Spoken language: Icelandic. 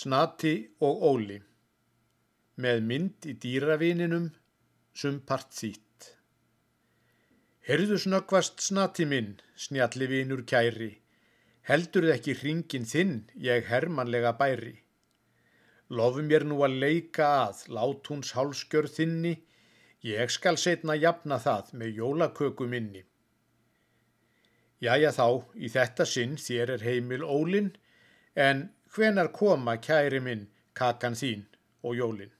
Snati og Óli með mynd í dýravininum sumpart þýtt. Herðu snöggvast snati minn, snjalli vinur kæri, heldur þið ekki hringin þinn, ég hermanlega bæri. Lofu mér nú að leika að látúns hálskjör þinni, ég skal setna jafna það með jólaköku minni. Jæja þá, í þetta sinn þér er heimil ólinn, en hvenar koma kæri minn kakan þín og jólinn?